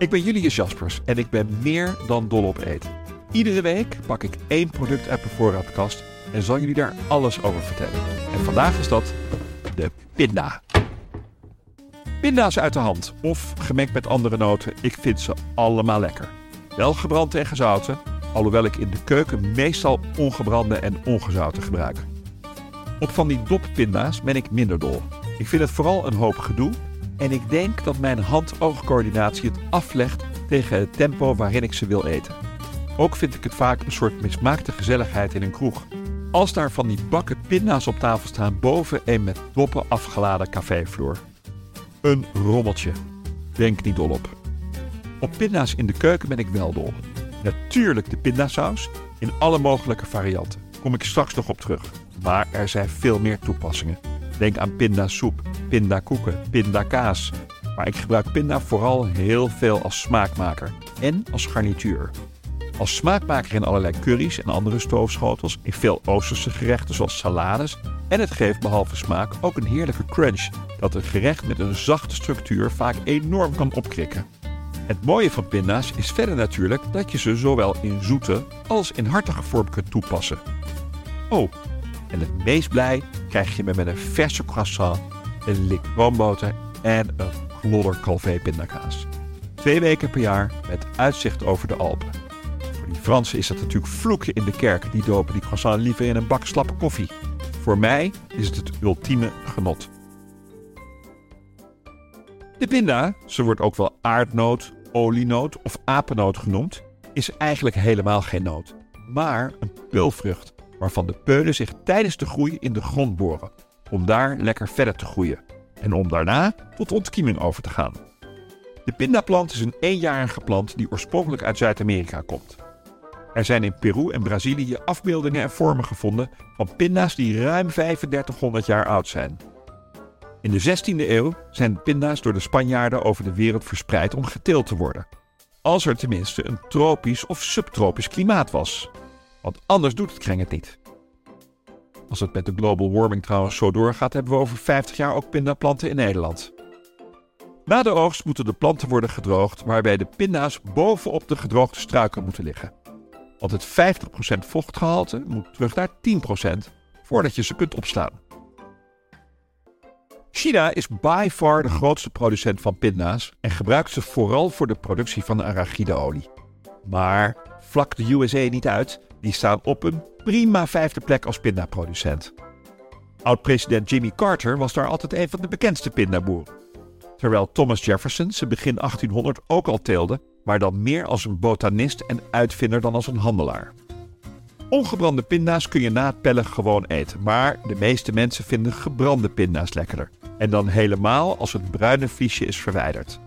Ik ben Julius Jaspers en ik ben meer dan dol op eten. Iedere week pak ik één product uit mijn voorraadkast en zal jullie daar alles over vertellen. En vandaag is dat de pinda. Pinda's uit de hand of gemengd met andere noten, ik vind ze allemaal lekker. Wel gebrand en gezouten, alhoewel ik in de keuken meestal ongebrande en ongezouten gebruik. Op van die doppinda's ben ik minder dol. Ik vind het vooral een hoop gedoe en ik denk dat mijn hand-oogcoördinatie het aflegt tegen het tempo waarin ik ze wil eten. Ook vind ik het vaak een soort mismaakte gezelligheid in een kroeg. Als daar van die bakken pinda's op tafel staan boven een met doppen afgeladen cafévloer. Een rommeltje. Denk niet dol op. Op pinda's in de keuken ben ik wel dol. Natuurlijk de pindasaus in alle mogelijke varianten. Kom ik straks nog op terug. Maar er zijn veel meer toepassingen. Denk aan pindasoep, pindakoeken, pindakaas. Maar ik gebruik pinda vooral heel veel als smaakmaker en als garnituur. Als smaakmaker in allerlei curry's en andere stoofschotels, in veel Oosterse gerechten zoals salades. En het geeft behalve smaak ook een heerlijke crunch dat een gerecht met een zachte structuur vaak enorm kan opkrikken. Het mooie van pinda's is verder natuurlijk dat je ze zowel in zoete als in hartige vorm kunt toepassen. Oh, en het meest blij krijg je me met een verse croissant, een lik roomboter en een klodder calvé pindakaas. Twee weken per jaar met uitzicht over de Alpen. Voor die Fransen is dat natuurlijk vloeken in de kerk. Die dopen die croissant liever in een bak slappe koffie. Voor mij is het het ultieme genot. De pinda, ze wordt ook wel aardnoot, olienoot of apennoot genoemd, is eigenlijk helemaal geen noot, maar een peulvrucht waarvan de peulen zich tijdens de groei in de grond boren, om daar lekker verder te groeien en om daarna tot ontkieming over te gaan. De pindaplant is een eenjarige plant die oorspronkelijk uit Zuid-Amerika komt. Er zijn in Peru en Brazilië afbeeldingen en vormen gevonden van pinda's die ruim 3500 jaar oud zijn. In de 16e eeuw zijn pinda's door de Spanjaarden over de wereld verspreid om geteeld te worden. Als er tenminste een tropisch of subtropisch klimaat was. Want anders doet het kreng het niet. Als het met de global warming trouwens zo doorgaat, hebben we over 50 jaar ook pindaplanten in Nederland. Na de oogst moeten de planten worden gedroogd, waarbij de pinda's bovenop de gedroogde struiken moeten liggen. Want het 50% vochtgehalte moet terug naar 10% voordat je ze kunt opslaan. China is by far de grootste producent van pinda's en gebruikt ze vooral voor de productie van arachideolie. Maar vlak de USA niet uit, die staan op een prima vijfde plek als pindaproducent. Oud-president Jimmy Carter was daar altijd een van de bekendste pindaboeren. Terwijl Thomas Jefferson ze begin 1800 ook al teelde, maar dan meer als een botanist en uitvinder dan als een handelaar. Ongebrande pinda's kun je na het pellen gewoon eten, maar de meeste mensen vinden gebrande pinda's lekkerder. En dan helemaal als het bruine vliesje is verwijderd.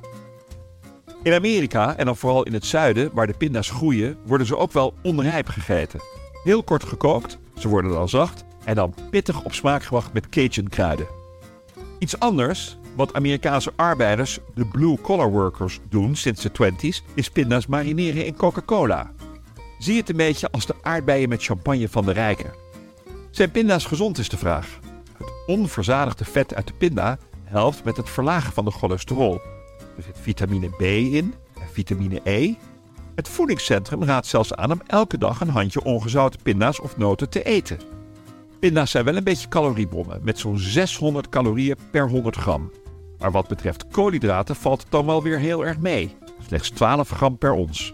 In Amerika, en dan vooral in het zuiden, waar de pinda's groeien, worden ze ook wel onrijp gegeten. Heel kort gekookt, ze worden dan zacht en dan pittig op smaak gebracht met Cajun kruiden. Iets anders, wat Amerikaanse arbeiders, de blue-collar workers, doen sinds de 20s, is pinda's marineren in Coca-Cola. Zie het een beetje als de aardbeien met champagne van de rijken. Zijn pinda's gezond is de vraag. Het onverzadigde vet uit de pinda helpt met het verlagen van de cholesterol. Er zit vitamine B in en vitamine E. Het voedingscentrum raadt zelfs aan om elke dag een handje ongezouten pinda's of noten te eten. Pinda's zijn wel een beetje caloriebommen, met zo'n 600 calorieën per 100 gram. Maar wat betreft koolhydraten valt het dan wel weer heel erg mee. Slechts 12 gram per ons.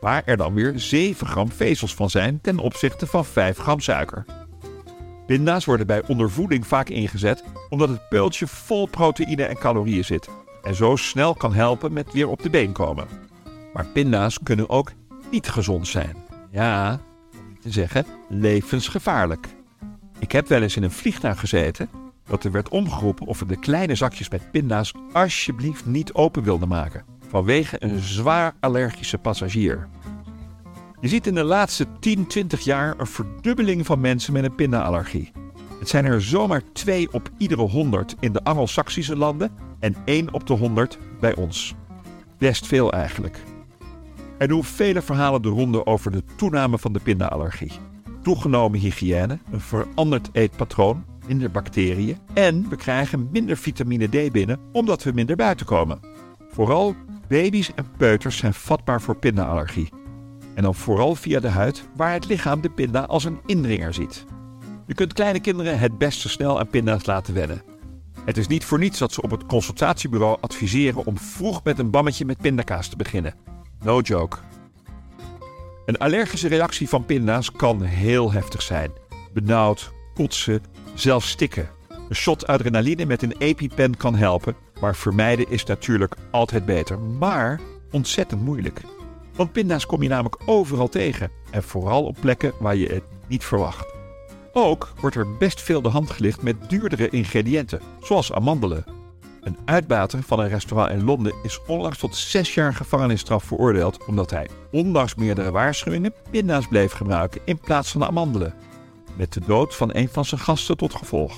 Waar er dan weer 7 gram vezels van zijn ten opzichte van 5 gram suiker. Pinda's worden bij ondervoeding vaak ingezet omdat het peultje vol proteïne en calorieën zit en zo snel kan helpen met weer op de been komen. Maar pinda's kunnen ook niet gezond zijn. Ja, te zeggen levensgevaarlijk. Ik heb wel eens in een vliegtuig gezeten dat er werd omgeroepen of we de kleine zakjes met pinda's alsjeblieft niet open wilden maken. Vanwege een zwaar allergische passagier. Je ziet in de laatste 10, 20 jaar een verdubbeling van mensen met een pindaallergie. Het zijn er zomaar 2 op iedere 100 in de Anglo-Saxische landen en 1 op de 100 bij ons. Best veel eigenlijk. Er doen vele verhalen de ronde over de toename van de pindaallergie. Toegenomen hygiëne, een veranderd eetpatroon, minder bacteriën en we krijgen minder vitamine D binnen omdat we minder buiten komen. Vooral baby's en peuters zijn vatbaar voor pindaallergie. En dan vooral via de huid, waar het lichaam de pinda als een indringer ziet. Je kunt kleine kinderen het beste snel aan pinda's laten wennen. Het is niet voor niets dat ze op het consultatiebureau adviseren om vroeg met een bammetje met pindakaas te beginnen. No joke. Een allergische reactie van pinda's kan heel heftig zijn. Benauwd, kotsen, zelfs stikken. Een shot adrenaline met een EpiPen kan helpen, maar vermijden is natuurlijk altijd beter, maar ontzettend moeilijk. Want pinda's kom je namelijk overal tegen en vooral op plekken waar je het niet verwacht. Ook wordt er best veel de hand gelicht met duurdere ingrediënten, zoals amandelen. Een uitbater van een restaurant in Londen is onlangs tot zes jaar gevangenisstraf veroordeeld omdat hij, ondanks meerdere waarschuwingen, pinda's bleef gebruiken in plaats van amandelen. Met de dood van een van zijn gasten tot gevolg.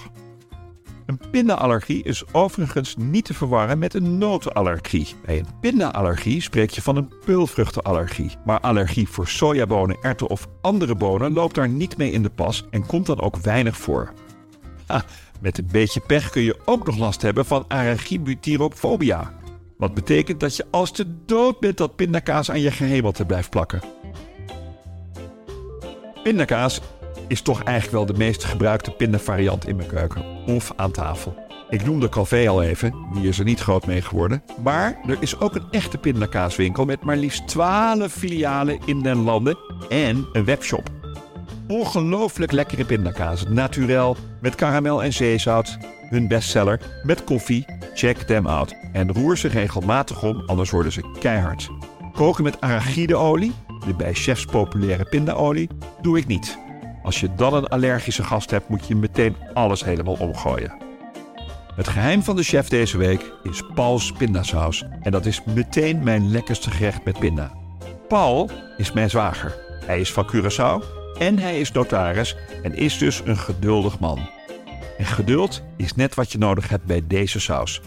Een pindaallergie is overigens niet te verwarren met een notenallergie. Bij een pindaallergie spreek je van een peulvruchtenallergie. Maar allergie voor sojabonen, erwten of andere bonen loopt daar niet mee in de pas en komt dan ook weinig voor. Ha, met een beetje pech kun je ook nog last hebben van allergiebutyrophobia. Wat betekent dat je als de dood bent dat pindakaas aan je gehemelte blijft plakken. Pindakaas is toch eigenlijk wel de meest gebruikte pindavariant in mijn keuken of aan tafel. Ik noemde Calvé al even, die is er niet groot mee geworden. Maar er is ook een echte pindakaaswinkel met maar liefst 12 filialen in den landen en een webshop. Ongelooflijk lekkere pindakaas, naturel, met karamel en zeezout. Hun bestseller, met koffie, check them out. En roer ze regelmatig om, anders worden ze keihard. Koken met arachideolie, de bij chefs populaire pindaolie, doe ik niet. Als je dan een allergische gast hebt, moet je meteen alles helemaal omgooien. Het geheim van de chef deze week is Paul's pindasaus. En dat is meteen mijn lekkerste gerecht met pinda. Paul is mijn zwager. Hij is van Curaçao en hij is notaris en is dus een geduldig man. En geduld is net wat je nodig hebt bij deze saus.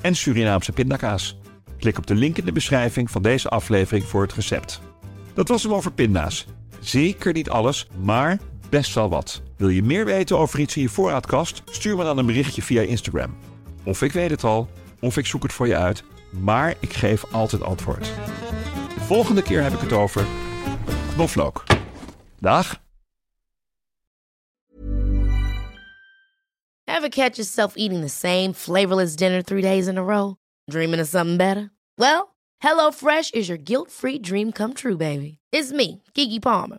En Surinaamse pindakaas. Klik op de link in de beschrijving van deze aflevering voor het recept. Dat was hem over pinda's. Zeker niet alles, maar best wel wat. Wil je meer weten over iets in je voorraadkast? Stuur me dan een berichtje via Instagram. Of ik weet het al, of ik zoek het voor je uit, maar ik geef altijd antwoord. De volgende keer heb ik het over knoflook. Dag! Ever catch yourself eating the same flavorless dinner three days in a row? Dreaming of something better? Well, HelloFresh is your guilt-free dream come true, baby. It's me, Kiki Palmer.